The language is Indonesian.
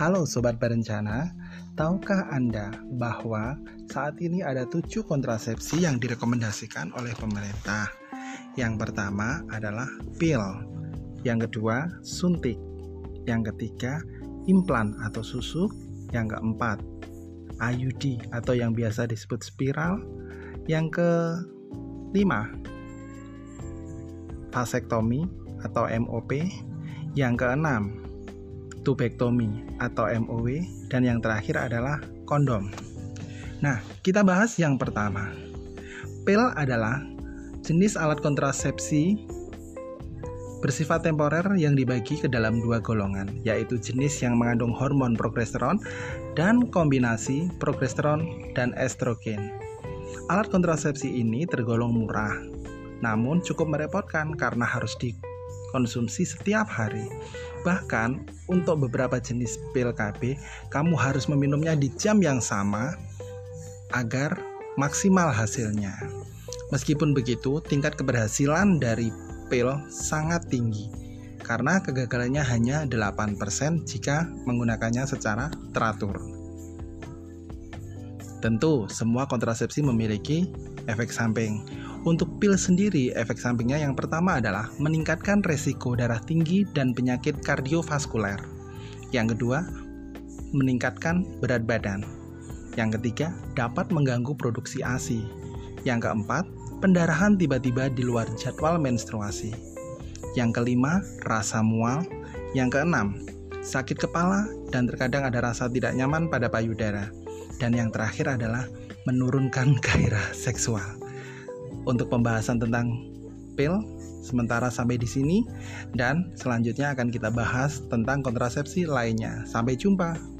Halo Sobat Berencana, tahukah Anda bahwa saat ini ada tujuh kontrasepsi yang direkomendasikan oleh pemerintah? Yang pertama adalah pil, yang kedua suntik, yang ketiga implan atau susu, yang keempat IUD atau yang biasa disebut spiral, yang kelima vasektomi atau MOP, yang keenam tubektomi atau MOW, dan yang terakhir adalah kondom. Nah, kita bahas yang pertama. Pil adalah jenis alat kontrasepsi bersifat temporer yang dibagi ke dalam dua golongan, yaitu jenis yang mengandung hormon progesteron dan kombinasi progesteron dan estrogen. Alat kontrasepsi ini tergolong murah, namun cukup merepotkan karena harus di konsumsi setiap hari. Bahkan untuk beberapa jenis pil KB, kamu harus meminumnya di jam yang sama agar maksimal hasilnya. Meskipun begitu, tingkat keberhasilan dari pil sangat tinggi karena kegagalannya hanya 8% jika menggunakannya secara teratur. Tentu, semua kontrasepsi memiliki efek samping. Untuk pil sendiri, efek sampingnya yang pertama adalah meningkatkan resiko darah tinggi dan penyakit kardiovaskuler. Yang kedua, meningkatkan berat badan. Yang ketiga, dapat mengganggu produksi ASI. Yang keempat, pendarahan tiba-tiba di luar jadwal menstruasi. Yang kelima, rasa mual. Yang keenam, sakit kepala dan terkadang ada rasa tidak nyaman pada payudara. Dan yang terakhir adalah menurunkan gairah seksual untuk pembahasan tentang pil sementara sampai di sini dan selanjutnya akan kita bahas tentang kontrasepsi lainnya. Sampai jumpa.